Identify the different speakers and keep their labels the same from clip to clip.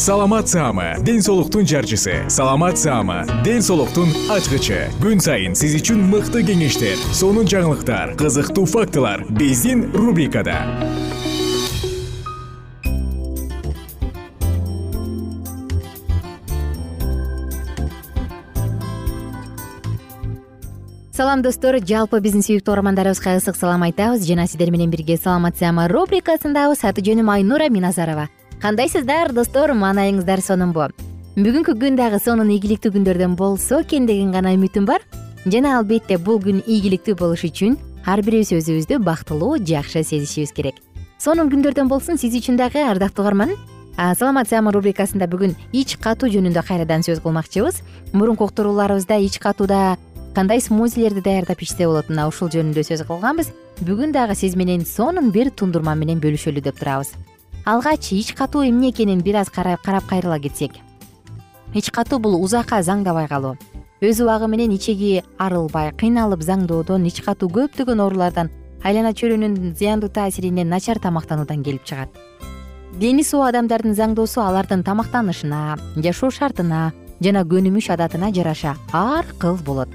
Speaker 1: саламат саама ден соолуктун жарчысы. Саламат саама ден соолуктун ачкычы. Күн сайын сиз үчүн мыкты кеңештер сонун жаңылыктар кызыктуу фактылар биздин рубрикада.
Speaker 2: Салам достор. Жалпы биздин сүйүктүү угармандарыбызга ысык салам айтабыз. Жана сиздер менен бирге саламат саама рубрикасындабыз. Аты жөнүм айнура миназарова кандайсыздар достор? Маанайыңыздар сонунбу бүгүнкү күн дагы сонун ийгиликтүү күндөрдөн болсо экен деген гана үмүтүм бар. Жана албетте бул күн ийгиликтүү болуш үчүн ар бирибиз өзүбүздү бактылуу жакшы сезишибиз керек. Сонун күндөрдөн болсун сиз үчүн дагы ардактуу угарман. Саламат саама рубрикасында бүгүн ич катуу жөнүндө кайрадан сөз кылмакчыбыз. Мурунку уктурууларыбызда ич катууда кандай смузилерди даярдап ичсе болот мына ушул жөнүндө сөз кылганбыз. Бүгүн дагы сиз менен сонун бир тундурма менен бөлүшөлү деп турабыз алгач ич катуу эмне экенин бир аз карап кайрыла кетсек. Ич катуу бул узакка заңдабай калуу. Өз убагы менен ичеги арылбай кыйналып заңдоодон ич катуу көптөгөн оорулардан айлана чөйрөнүн зыяндуу таасиринен начар тамактануудан келип чыгат. Дени суу адамдардын заңдоосу алардын тамактанышына жашоо шартына жана көнүмүш адатына жараша ар кыл болот.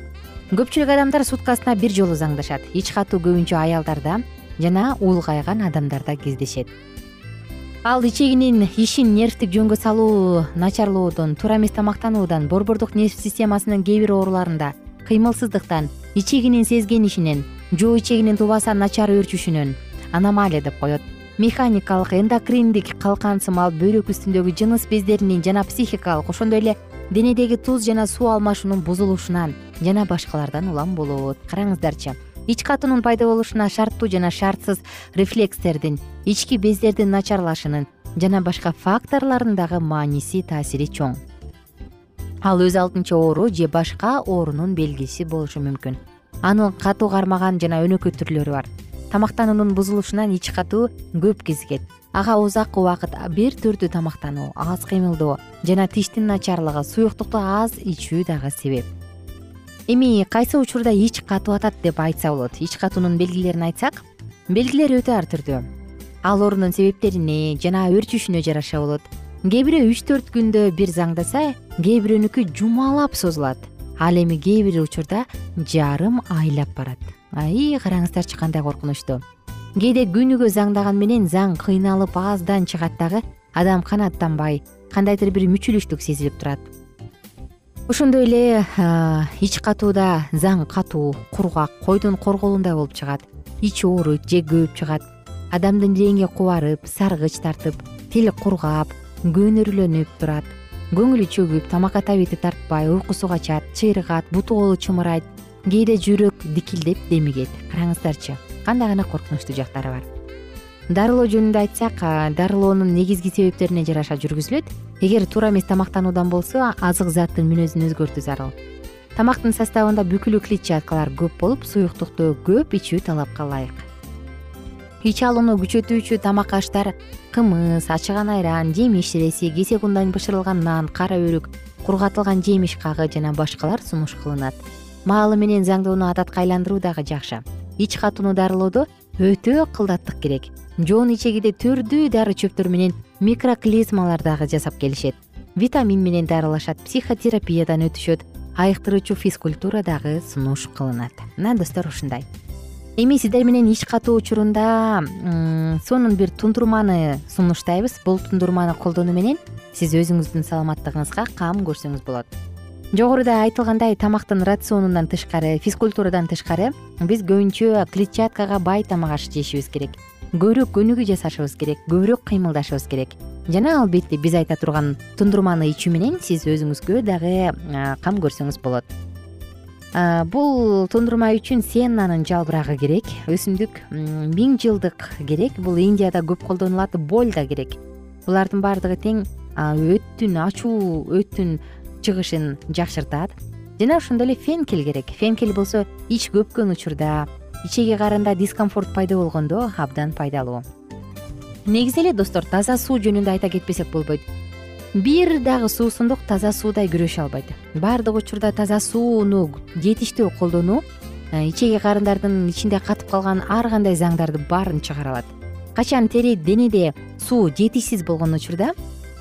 Speaker 2: Көпчүлүк адамдар суткасына бир жолу заңдашат. Ич катуу көбүнчө аялдарда жана улгайган адамдарда кездешет ал ичегинин ишин нервтик жөнгө салуу начарлоодон туура эмес тамактануудан борбордук нерв системасынын кээ бир ооруларында кыймылсыздыктан ичегинин сезгенишинен жоо ичегинин тубаса начар өөрчүшүнөн аномалия деп коет. Механикалык эндокриндик калкан сымал бөйрөк үстүндөгү жыныс бездеринин жана психикалык ошондой эле денедеги туз жана суу алмашуунун бузулушунан жана башкалардан улам болот. Караңыздарчы ич катуунун пайда болушуна шарттуу жана шартсыз рефлекстердин ички бездердин начарлашынын жана башка факторлордун дагы мааниси таасири чоң. Ал өз алдынча оору же башка оорунун белгиси болушу мүмкүн. Анын катуу кармаган жана өнөкөй түрлөрү бар. Тамактануунун бузулушунан ич катуу көп кезигет ага узак убакыт бир түрдүү тамактануу аз кыймылдоо жана тиштин начарлыгы суюктукту аз ичүү дагы себеп эми кайсы учурда ич катуу атат деп айтса болот. Ич катуунун белгилерин айтсак белгилери өтө ар түрдүү. Ал оорунун себептерине жана өөрчүшүнө жараша болот. Кээ бири үч төрт күндө бир заңдаса кээ бирөөнүкү жумалап созулат. Ал эми кээ бир учурда жарым айлап барат. Ай караңыздарчы кандай коркунучтуу кээде күнүгө заңдаган менен заң кыйналып аздан чыгат дагы адам канааттанбай кандайдыр бир мүчүлүштүк сезилип турат ошондой эле ич катууда заң катуу кургак койдун корголундай болуп чыгат. Ич ооруйт же көөп чыгат. Адамдын иреңи кубарып саргыч тартып тил кургап көнүрүлөнүп турат. Көңүлү чөгүп тамакка табити тартпай уйкусу качат чыйрыгат буту колу чымырайт. Кээде жүрөк дикилдеп демигет. Караңыздарчы кандай гана коркунучтуу жактары бар дарылоо жөнүндө айтсак дарылоонун негизги себептерине жараша жүргүзүлөт. Эгер туура эмес тамактануудан болсо азык заттын мүнөзүн өзгөртүү зарыл. Тамактын составында бүкүлү клетчаткалар көп болуп суюктукту көп ичүү талапка ылайык. Ич алууну күчөтүүчү тамак аштар кымыз ачыган айран жемиш иреси кесек ундан бышырылган нан кара өрүк кургатылган жемиш кагы жана башкалар сунуш кылынат. Маалы менен заңдууну адатка айландыруу дагы жакшы. Ич катууну дарылоодо өтө кылдаттык керек жоон ичегиде түрдүү дары чөптөр менен микроклизмалар дагы жасап келишет. Витамин менен дарылашат психотерапиядан өтүшөт. Айыктыруучу физкультура дагы сунуш кылынат. Мына достор ушундай. Эми сиздер менен ич катуу учурунда сонун бир тундурманы сунуштайбыз. Бул тундурманы колдонуу менен сиз өзүңүздүн саламаттыгыңызга кам көрсөңүз болот. Жогоруда айтылгандай тамактын рационунан тышкары физкультурадан тышкары биз көбүнчө клетчаткага бай тамак аш жешибиз керек көбүрөөк көнүгүү жасашыбыз керек көбүрөөк кыймылдашыбыз керек. Жана албетте биз айта турган тундурманы ичүү менен сиз өзүңүзгө дагы кам көрсөңүз болот. Бул тундурма үчүн сеннанын жалбырагы керек өсүмдүк миң жылдык керек. Бул индияда көп колдонулат боль да керек. Булардын баардыгы тең өттүн ачуу өттүн чыгышын жакшыртат. Жана ошондой эле фенкель керек. Фенкель болсо ич көпкөн учурда ичеги карында дискомфорт пайда болгондо абдан пайдалуу. Негизи эле достор таза суу жөнүндө айта кетпесек болбойт. Бир дагы суусундук таза суудай күрөшө албайт. Баардык учурда таза сууну жетиштүү колдонуу ичеги карындардын ичинде катып калган ар кандай заңдарды баарын чыгара алат. Качан тери денеде суу жетишсиз болгон учурда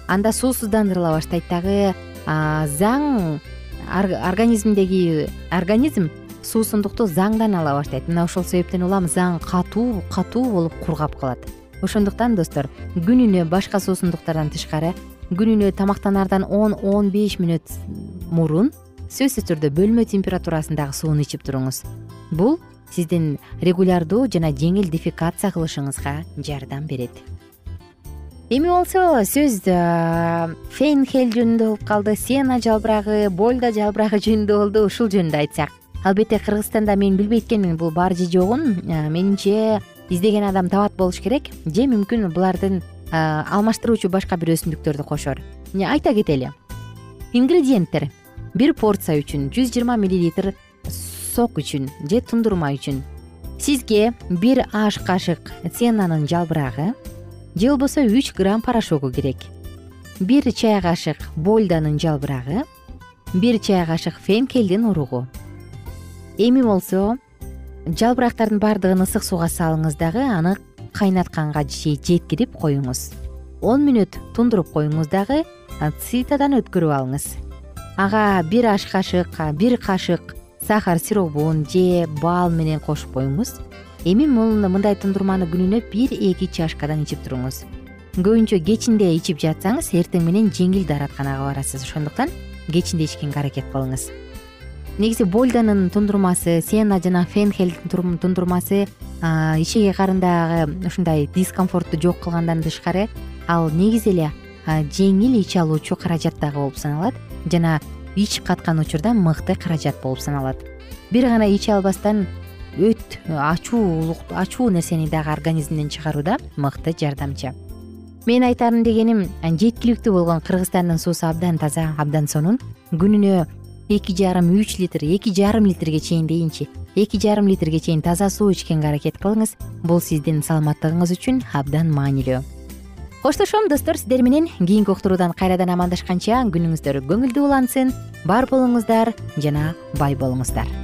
Speaker 2: анда суусуздандырыла баштайт. Дагы заң организмдеги организм суусундукту заңдан ала баштайт. Мына ошол себептен улам заң катуу катуу болуп кургап калат. Ошондуктан достор күнүнө башка суусундуктардан тышкары күнүнө тамактанаардан он он беш мүнөт мурун сөзсүз түрдө бөлмө температурасындагы сууну ичип туруңуз. Бул сиздин регулярдуу жана жеңил дефекация кылышыңызга жардам берет. Эми болсо сөз фенхель жөнүндө болуп калды сена жалбырагы больда жалбырагы жөнүндө болду. Ушул жөнүндө айтсак албетте кыргызстанда мен билбейт экенмин бул бар же жогун. Менимче издеген адам табат болуш керек же мүмкүн булардын алмаштыруучу башка бир өсүмдүктөрдү кошор. Айта кетели. Ингредиенттер. Бир порция үчүн жүз жыйырма миллилитр сок үчүн же тундурма үчүн. Сизге бир аш кашык сенанын жалбырагы же болбосо үч грамм порошогу керек. Бир чай кашык больданын жалбырагы бир чай кашык фенкелдин уругу эми болсо жалбырактардын баардыгын ысык сууга салыңыз дагы аны кайнатканга жеткирип коюңуз. Он мүнөт тундуруп коюңуз дагы цитадан өткөрүп алыңыз. Ага бир аш кашык бир кашык сахар сиробун же бал менен кошуп коюңуз. Эми мындай тундурманы күнүнө бир эки чашкадан ичип туруңуз. Көбүнчө кечинде ичип жатсаңыз эртең менен жеңил дааратканага барасыз. Ошондуктан кечинде ичкенге аракет кылыңыз негизи больданын тундурмасы сена жана фенхелдин тундурмасы ичеги карындагы ушундай дискомфортту жок кылгандан тышкары ал негизи эле жеңил ич алуучу каражат дагы болуп саналат жана ич каткан учурда мыкты каражат болуп саналат. Бир гана иче албастан өт ачуу ачуу нерсени дагы организмден чыгарууда мыкты жардамчы. Менин айтарым дегеним жеткиликтүү болгон кыргызстандын суусу абдан таза абдан сонун. Күнүнө эки жарым үч литр эки жарым литрге чейин дейинчи эки жарым литрге чейин таза суу ичкенге аракет кылыңыз. Бул сиздин саламаттыгыңыз үчүн абдан маанилүү. Коштошом достор сиздер менен кийинки уктуруудан кайрадан амандашканча күнүңүздөр көңүлдүү улансын. Бар болуңуздар жана бай болуңуздар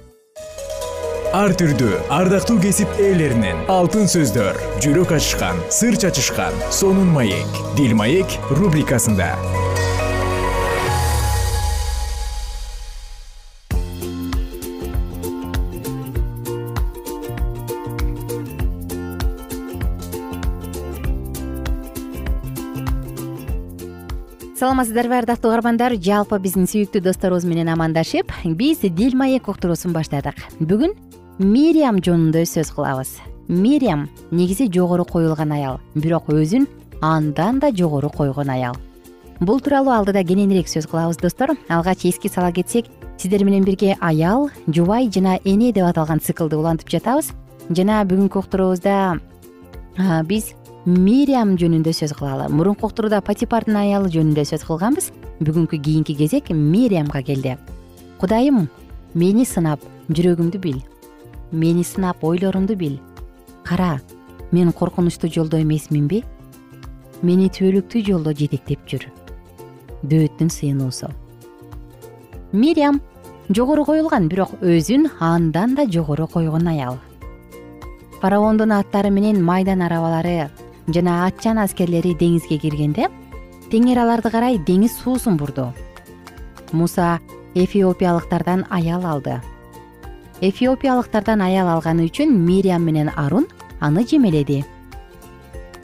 Speaker 1: ар түрдүү ардактуу кесип ээлеринен. Алтын сөздөр жүрөк ачышкан сыр чачышкан сонун маек. Дил маек рубрикасында.
Speaker 2: Саламатсыздарбы ардактуу угармандар. Жалпы биздин сүйүктүү досторубуз менен амандашып биз дил маек уктуруусун баштадык. Бүгүн мириам жөнүндө сөз кылабыз. Мириам негизи жогору коюлган аял бирок өзүн андан да жогору койгон аял. Бул тууралуу алдыда кененирээк сөз кылабыз достор. Алгач эске сала кетсек сиздер менен бирге аял жубай жана эне деп аталган циклды улантып жатабыз. Жана бүгүнкү уктуруубузда биз мириам жөнүндө сөз кылалы мурунку уктурууда патипардын аялы жөнүндө сөз кылганбыз. Бүгүнкү кийинки кезек мириамга келди. Кудайым мени сынап жүрөгүмдү бил мени сынап ойлорумду бил. Кара мен коркунучтуу жолдо эмесминби? Мени түбөлүктүү жолдо жетектеп жүр. Дөөттүн сыйынуусу мириам жогору коюлган бирок өзүн андан да жогору койгон аял. Фараондун аттары менен майдан арабалары жана атчан аскерлери деңизге киргенде теңир аларды карай деңиз суусун бурду. Муса эфиопиялыктардан аял алды эфиопиялыктардан аял алганы үчүн мириам менен арун аны жемеледи.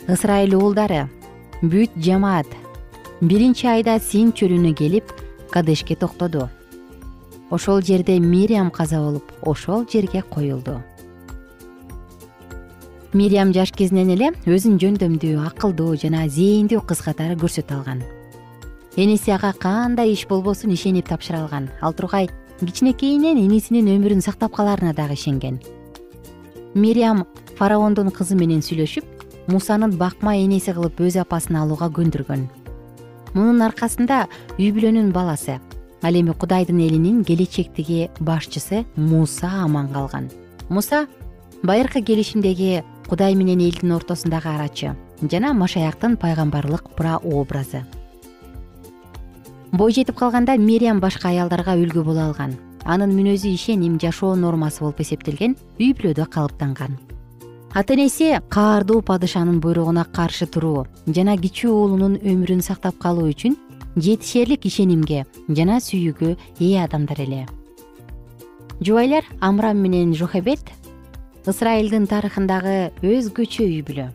Speaker 2: Ысрайыл уулдары бүт жамаат биринчи айда син чөлүнө келип кадешке токтоду. Ошол жерде мириам каза болуп ошол жерге коюлду. Мириам жаш кезинен эле өзүн жөндөмдүү акылдуу жана зээндүү кыз катары көрсөтө алган. Энеси ага кандай иш болбосун ишенип тапшыра алган. Ал тургай кичинекейинен энесинин өмүрүн сактап калаарына дагы ишенген. Мириам фараондун кызы менен сүйлөшүп мусанын бакма энеси кылып өз апасын алууга көндүргөн. Мунун аркасында үй бүлөнүн баласы ал эми кудайдын элинин келечектеги башчысы муса аман калган. Муса байыркы келишимдеги кудай менен элдин ортосундагы арачы жана машаяктын пайгамбарлык прообразы бой жетип калганда мириам башка аялдарга үлгү боло алган. Анын мүнөзү ишеним жашоо нормасы болуп эсептелген үй бүлөдө калыптанган. Ата энеси каардуу падышанын буйругуна каршы туруу жана кичүү уулунун өмүрүн сактап калуу үчүн жетишерлик ишенимге жана сүйүүгө ээ адамдар эле. Жубайлар амрам менен жохебет ысрайылдын тарыхындагы өзгөчө үй бүлө.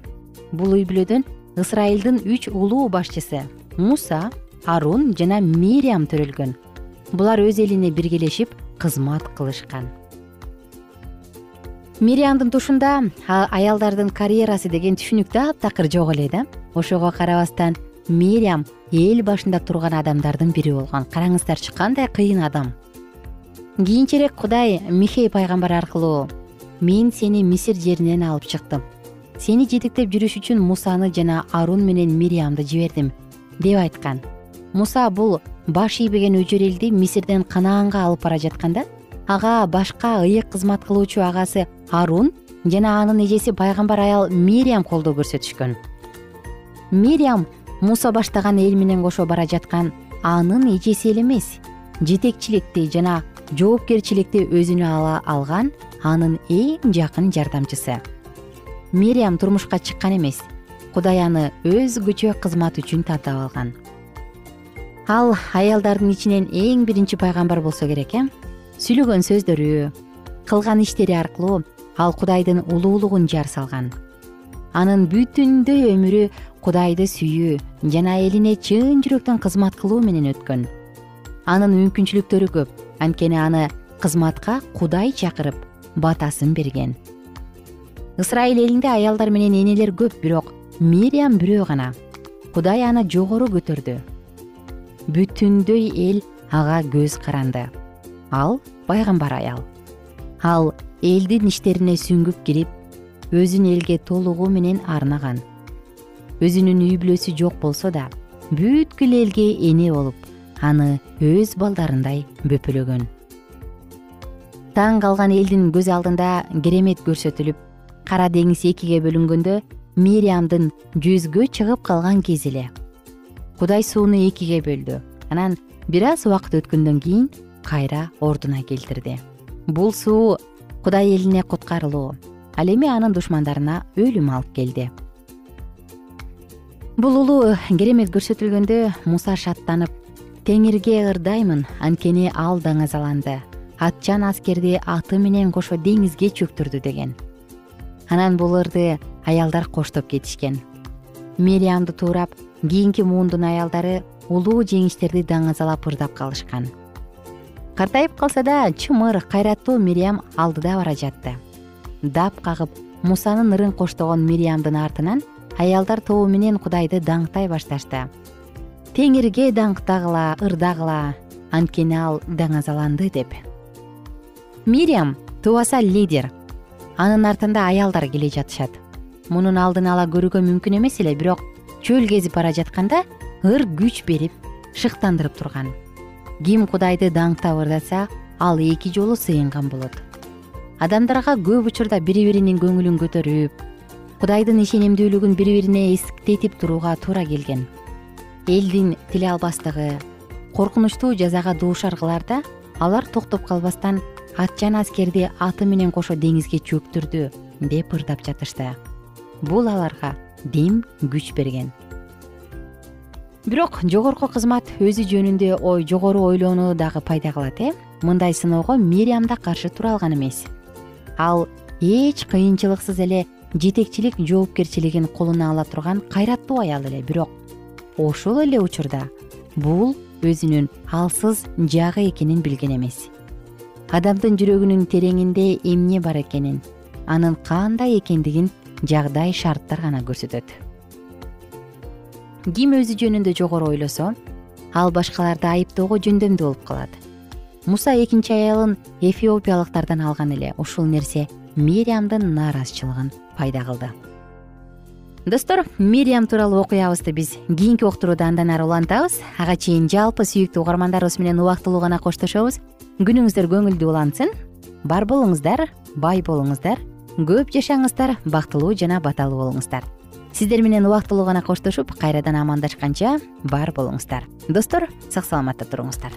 Speaker 2: Бул үй бүлөдөн ысрайылдын үч улуу башчысы муса арун жана мириам төрөлгөн. Булар өз элине биргелешип кызмат кылышкан. Мириамдын тушунда аялдардын карьерасы деген түшүнүк таптакыр жок эле да. Ошого карабастан мириам эл башында турган адамдардын бири болгон. Караңыздарчы кандай кыйын адам. Кийинчерээк кудай михей пайгамбар аркылуу мен сени мисир жеринен алып чыктым. Сени жетектеп жүрүш үчүн мусаны жана арун менен мириамды жибердим деп айткан муса бул баш ийбеген өжөр мисирден канаанга алып бара жатканда ага башка ыйык кызмат кылуучу агасы арун жана анын эжеси пайгамбар аял мириам колдоо көрсөтүшкөн. Мириам муса баштаган эл менен кошо бара жаткан анын эжеси эле эмес жетекчиликти жана жоопкерчиликти өзүнө ала алган анын эң жакын жардамчысы. Мириам турмушка чыккан эмес кудай аны өзгөчө кызмат үчүн тартып алган ал аялдардын ичинен эң биринчи пайгамбар болсо керек э? Сүйлөгөн сөздөрү кылган иштери аркылуу ал кудайдын улуулугун жар салган. Анын бүтүндөй өмүрү кудайды сүйүү жана элине чын жүрөктөн кызмат кылуу менен өткөн. Анын мүмкүнчүлүктөрү көп анткени аны кызматка кудай чакырып батасын берген. Ысрайыл элинде аялдар менен энелер көп бирок мириам бирөө гана. Кудай аны жогору көтөрдү бүтүндөй эл ага көз каранды. Ал пайгамбар аял. Ал элдин иштерине сүңгүп кирип өзүн элге толугу менен арнаган. Өзүнүн үй бүлөсү жок болсо да бүткүл элге эне болуп аны өз балдарындай бөпөлөгөн. Таң калган элдин көз алдында керемет көрсөтүлүп кара деңиз экиге бөлүнгөндө мириамдын жүзгө чыгып калган кези эле кудай сууну экиге бөлдү. Анан бир аз убакыт өткөндөн кийин кайра ордуна келтирди. Бул суу кудай элине куткарылуу. Ал эми анын душмандарына өлүм алып келди. Бул улуу керемет көрсөтүлгөндө муса шаттанып теңирге ырдаймын анткени ал даңазаланды. Атчан аскерди аты менен кошо деңизге чөктүрдү деген. Анан бул ырды аялдар коштоп кетишкен. Мириамды туурап кийинки муундун аялдары улуу жеңиштерди даңазалап ырдап калышкан. Картайып калса да чымыр кайраттуу мириам алдыда бара жатты. Дап кагып мусанын ырын коштогон мириямдын артынан аялдар тобу менен кудайды даңктай башташты. Теңирге даңктагыла ырдагыла анткени ал даңазаланды деп. Мириам тубаса лидер. Анын артында аялдар келе жатышат. Мунун алдын ала көрүүгө мүмкүн эмес эле бирок чөл кезип бара жатканда ыр күч берип шыктандырып турган. Ким кудайды даңктап ырдаса ал эки жолу сыйынган болот. Адамдарга көп учурда бири биринин көңүлүн көтөрүп кудайдын ишенимдүүлүгүн бири бирине эскертетип турууга туура келген. Элдин тиле албастыгы коркунучтуу жазага дуушар кылаарда алар токтоп калбастан атчан аскерди аты менен кошо деңизге чөктүрдү деп ырдап жатышты. Бул аларга дем күч берген. Бирок жогорку кызмат өзү жөнүндө ой жогору ойлоону дагы пайда кылат э? Мындай сыноого мириам да каршы тура алган эмес. Ал эч кыйынчылыксыз эле жетекчилик жоопкерчилигин колуна ала турган кайраттуу аял эле. Бирок ошол эле учурда бул өзүнүн алсыз жагы экенин билген эмес. Адамдын жүрөгүнүн тереңинде эмне бар экенин анын кандай экендигин жагдай шарттар гана көрсөтөт. Ким өзү жөнүндө жогору ойлосо ал башкаларды айыптоого жөндөмдүү болуп калат. Муса экинчи аялын эфиопиялыктардан алган эле ушул нерсе мириамдын нааразычылыгын пайда кылды. Достор мириам тууралуу окуябызды биз кийинки уктурууда андан ары улантабыз. Ага чейин жалпы сүйүктүү угармандарыбыз менен убактылуу гана коштошобуз. Күнүңүздөр көңүлдүү улансын. Бар болуңуздар бай болуңуздар көп жашаңыздар бактылуу жана баталуу болуңуздар. Сиздер менен убактылуу гана коштошуп кайрадан амандашканча бар болуңуздар. Достор сак саламатта туруңуздар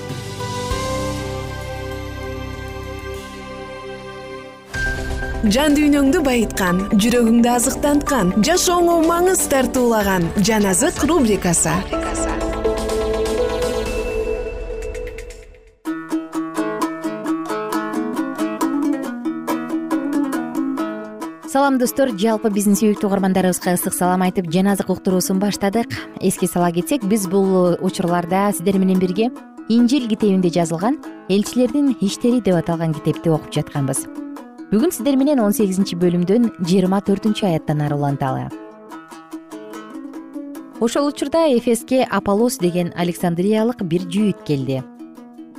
Speaker 3: жан дүйнөңдү байыткан жүрөгүңдү азыктанткан жашооңо маңыз тартуулаган жан азык рубрикасы.
Speaker 2: Салам достор. Жалпы биздин сүйүктүү угармандарыбызга ысык салам айтып жан азык уктуруусун баштадык. Эске сала кетсек биз бул учурларда сиздер менен бирге инжил китебинде жазылган элчилердин иштери деп аталган китепти окуп жатканбыз бүгүн сиздер менен он сегизинчи бөлүмдөн жыйырма төртүнчү аяттан ары уланталы. Ошол учурда эфеске аполлос деген александриялык бир жүйүт келди.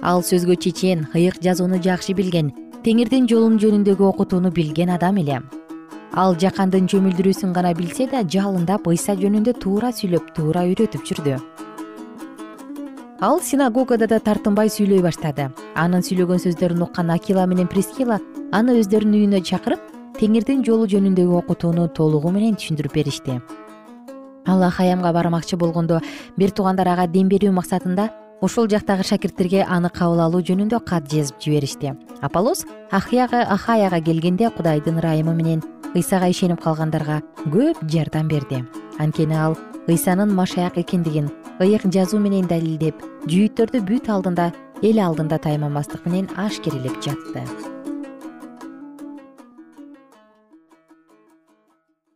Speaker 2: Ал сөзгө чечен ыйык жазууну жакшы билген теңирдин жолун жөнүндөгү окутууну билген адам эле. Ал жакандын чөмүлдүрүүсүн гана билсе да жалындап ыйса жөнүндө туура сүйлөп туура үйрөтүп жүрдү. Ал синагогада да тартынбай сүйлөй баштады. Анын сүйлөгөн сөздөрүн уккан акила менен прискила аны өздөрүнүн үйүнө чакырып теңирдин жолу жөнүндөгү окутууну толугу менен түшүндүрүп беришти. Ал ахаямга бармакчы болгондо бир туугандар ага дем берүү максатында ошол жактагы шакирттерге аны кабыл алуу жөнүндө кат жазып жиберишти. Аполлос ахаяга келгенде кудайдын ырайымы менен ыйсага ишенип калгандарга көп жардам берди. Анткени ал ыйсанын машаяк экендигин ыйык жазуу менен далилдеп жүйүттөрдү бүт алдында эл алдында тайманбастык менен ашкерелеп жатты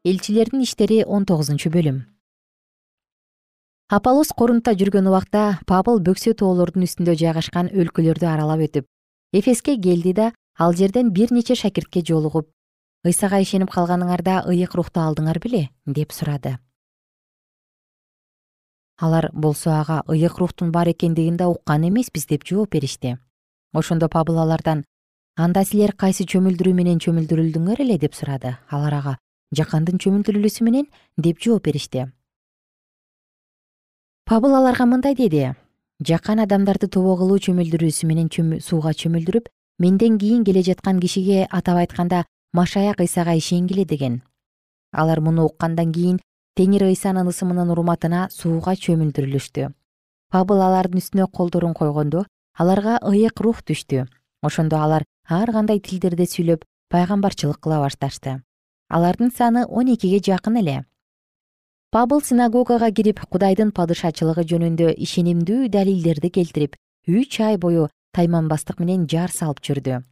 Speaker 2: элчилердин иштери он тогузунчу бөлүм. Аполлос корунтта жүргөн убакта пабыл бөксө тоолордун үстүндө жайгашкан өлкөлөрдү аралап өтүп эфеске келди да ал жерден бир нече шакиртке жолугуп ыйсага ишенип калганыңарда ыйык рухту алдыңар беле? деп сурады. Алар болсо ага ыйык рухтун бар экендигин да уккан эмеспиз деп жооп беришти. Ошондо пабыл алардан анда силер кайсы чөмүлдүрүү менен чөмүлдүрүлдүңөр эле? деп сурады. Алар ага жакандын чөмүлдүрүлүүсү менен деп жооп беришти. Пабыл аларга мындай деди. Жакан адамдарды тобо кылуу чөмүлдүрүүсү менен сууга чөмүлдүрүп менден кийин келе жаткан кишиге атап айтканда машаяк ыйсага ишенгиле деген. Алар муну уккандан кийин теңир ыйсанын ысымынын урматына сууга чөмүлдүрүлүштү. Пабыл алардын үстүнө колдорун койгондо аларга ыйык рух түштү. Ошондо алар ар кандай тилдерде сүйлөп пайгамбарчылык кыла башташты алардын саны он экиге жакын эле. Пабыл синагогага кирип кудайдын падышачылыгы жөнүндө ишенимдүү далилдерди келтирип үч ай бою тайманбастык менен жар салып жүрдү.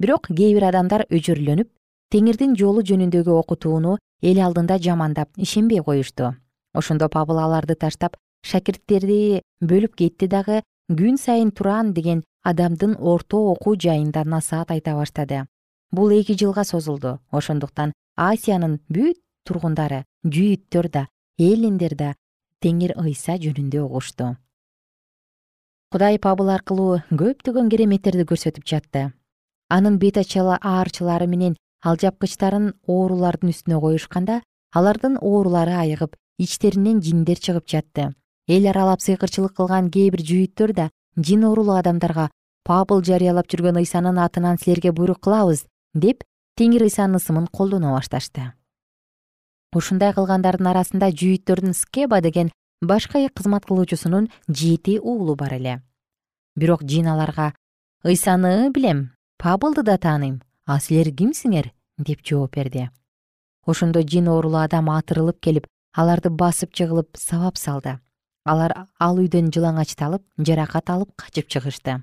Speaker 2: Бирок кээ бир адамдар өжөрлөнүп теңирдин жолу жөнүндөгү окутууну эл алдында жамандап ишенбей коюшту. Ошондо пабыл аларды таштап шакирттерди бөлүп кетти дагы күн сайын туран деген адамдын орто окуу жайында насаат айта баштады. Бул эки жылга созулду. Ошондуктан асиянын бүт тургундары жүйүттөр да эллиндер да теңир ыйса жөнүндө угушту. Кудай пабыл аркылуу көптөгөн кереметтерди көрсөтүп жатты. Анын бет аарчылары менен алжапкычтарын оорулардын үстүнө коюшканда алардын оорулары айыгып ичтеринен жиндер чыгып жатты. Эл аралап сыйкырчылык кылган кээ бир жүйүттөр да жин оорулуу адамдарга пабыл жарыялап жүргөн ыйсанын атынан силерге буйрук кылабыз деп теңир ыйсанын ысымын колдоно башташты. Ушундай кылгандардын арасында жүйүттөрдүн скеба деген башка кызмат кылуучусунун жети уулу бар эле. Бирок жин аларга ыйсаны билем пабылды да тааныйм а силер кимсиңер? деп жооп берди. Ошондо жин оорулуу адам атырылып келип аларды басып жыгылып сабап салды. Алар ал үйдөн жылаңачталып жаракат алып качып чыгышты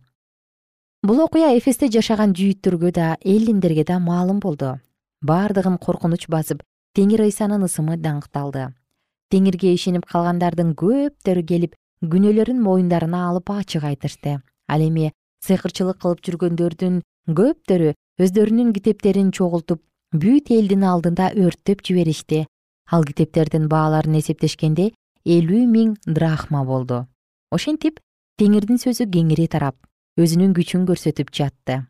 Speaker 2: бул окуя эфесте жашаган жүйүттөргө да эллиндерге да маалым болду. Бардыгын коркунуч басып теңир ыйсанын ысымы даңкталды. Теңирге ишенип калгандардын көптөрү келип күнөөлөрүн моюндарына алып ачык айтышты. Ал эми сыйкырчылык кылып жүргөндөрдүн көптөрү өздөрүнүн китептерин чогултуп бүт элдин алдында өрттөп жиберишти. Ал китептердин бааларын эсептешкенде элүү миң драхма болду. Ошентип теңирдин сөзү кеңири тарап өзүнүн күчүн көрсөтүп жатты.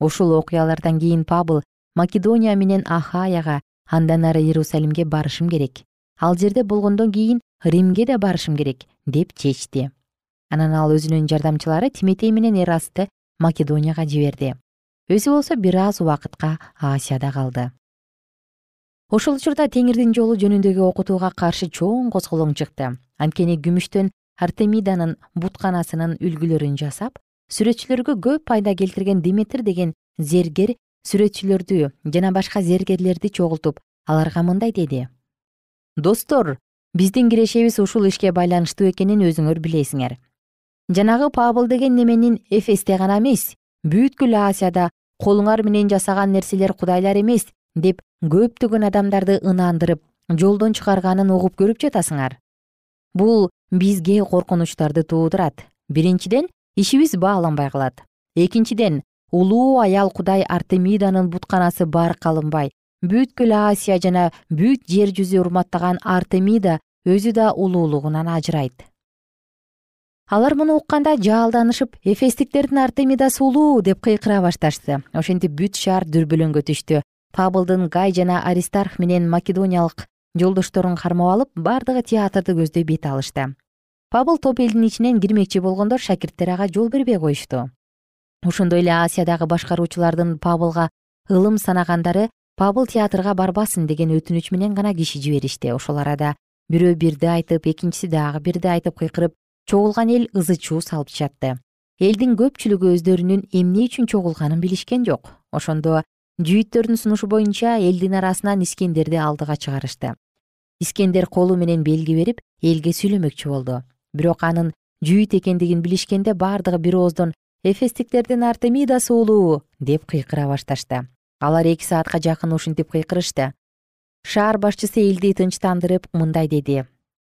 Speaker 2: Ушул окуялардан кийин пабыл македония менен ахаяга андан ары иерусалимге барышым керек. Ал жерде болгондон кийин римге да барышым керек деп чечти. Анан ал өзүнүн жардамчылары тиметей менен эрасты македонияга жиберди. Өзү болсо бир аз убакытка асияда калды. Ошол учурда теңирдин жолу жөнүндөгү окутууга каршы чоң козголоң чыкты. Анткени күмүштөн артемиданын бутканасынын үлгүлөрүн жасап сүрөтчүлөргө көп пайда келтирген диметр деген зергер сүрөтчүлөрдү жана башка зергерлерди чогултуп аларга мындай деди. Достор биздин кирешебиз ушул ишке байланыштуу экенин өзүңөр билесиңер. Жанагы пабыл деген неменин эфесте гана эмес бүткүл асияда колуңар менен жасаган нерселер кудайлар эмес деп көптөгөн адамдарды ынандырып жолдон чыгарганын угуп көрүп жатасыңар. Бул бизге коркунучтарды туудурат биринчиден ишибиз бааланбай калат. Экинчиден улуу аял кудай артемиданын бутканасы барк алынбай бүткүл асия жана бүт жер жүзү урматтаган артемида өзү да улуулугунан ажырайт. Алар муну укканда жаалданышып эфестиктердин артемидасы улуу деп кыйкыра башташты. Ошентип бүт шаар дүрбөлөңгө түштү. Пабылдын гай жана аристарх менен македониялык жолдошторун кармап алып бардыгы театрды көздөй бет алышты пабыл топ элдин ичинен кирмекчи болгондо шакирттер ага жол бербей коюшту. Ошондой эле асиядагы башкаруучулардын пабылга ылым санагандары пабыл театрга барбасын деген өтүнүч менен гана киши жиберишти. Ошол арада бирөө бирди айтып экинчиси дагы бирди айтып кыйкырып чогулган эл ызы чуу салып жатты элдин көпчүлүгү өздөрүнүн эмне үчүн чогулганын билишкен жок. Ошондо жүйүттөрдүн сунушу боюнча элдин арасынан искендерди алдыга чыгарышты. Искендер колу менен белги берип элге сүйлөмөкчү болду бирок анын жүйүт экендигин билишкенде бардыгы бир ооздон эфестиктердин артемидасы улуу деп кыйкыра башташты. Алар эки саатка жакын ушинтип кыйкырышты. Шаар башчысы элди тынчтандырып мындай деди.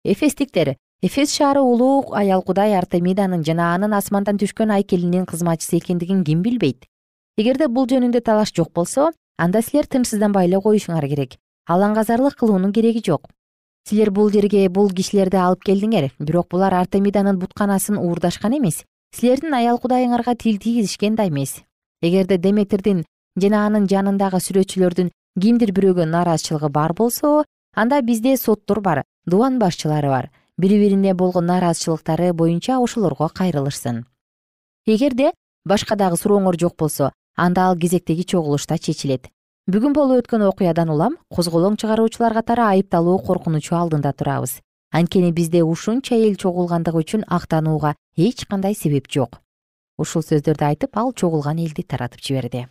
Speaker 2: Эфестиктер эфес шаары улуу аял кудай артемиданын жана анын асмандан түшкөн айкелинин кызматчысы экендигин ким билбейт? Эгерде бул жөнүндө талаш жок болсо анда силер тынчсызданбай эле коюшуңар керек. Алаңгазарлык кылуунун кереги жок силер бул жерге бул кишилерди алып келдиңер бирок булар артемиданын бутканасын уурдашкан эмес. Силердин аял кудайыңарга тил тийгизишкен да эмес. Эгерде деметирдин жана анын жанындагы сүрөтчүлөрдүн кимдир бирөөгө нааразычылыгы бар болсо анда бизде соттор бар дубан башчылары бар. Бири бирине болгон нааразычылыктары боюнча ошолорго кайрылышсын. Эгерде башка дагы сурооңор жок болсо анда ал кезектеги чогулушта чечилет бүгүн болуп өткөн окуядан улам козголоң чыгаруучулар катары айыпталуу коркунучу алдында турабыз. Анткени бизде ушунча эл чогулгандыгы үчүн актанууга эч кандай себеп жок. Ушул сөздөрдү айтып ал чогулган элди таратып жиберди.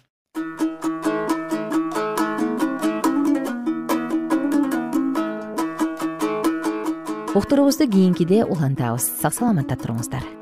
Speaker 2: Уктуруубузду кийинкиде улантабыз. Сак саламатта туруңуздар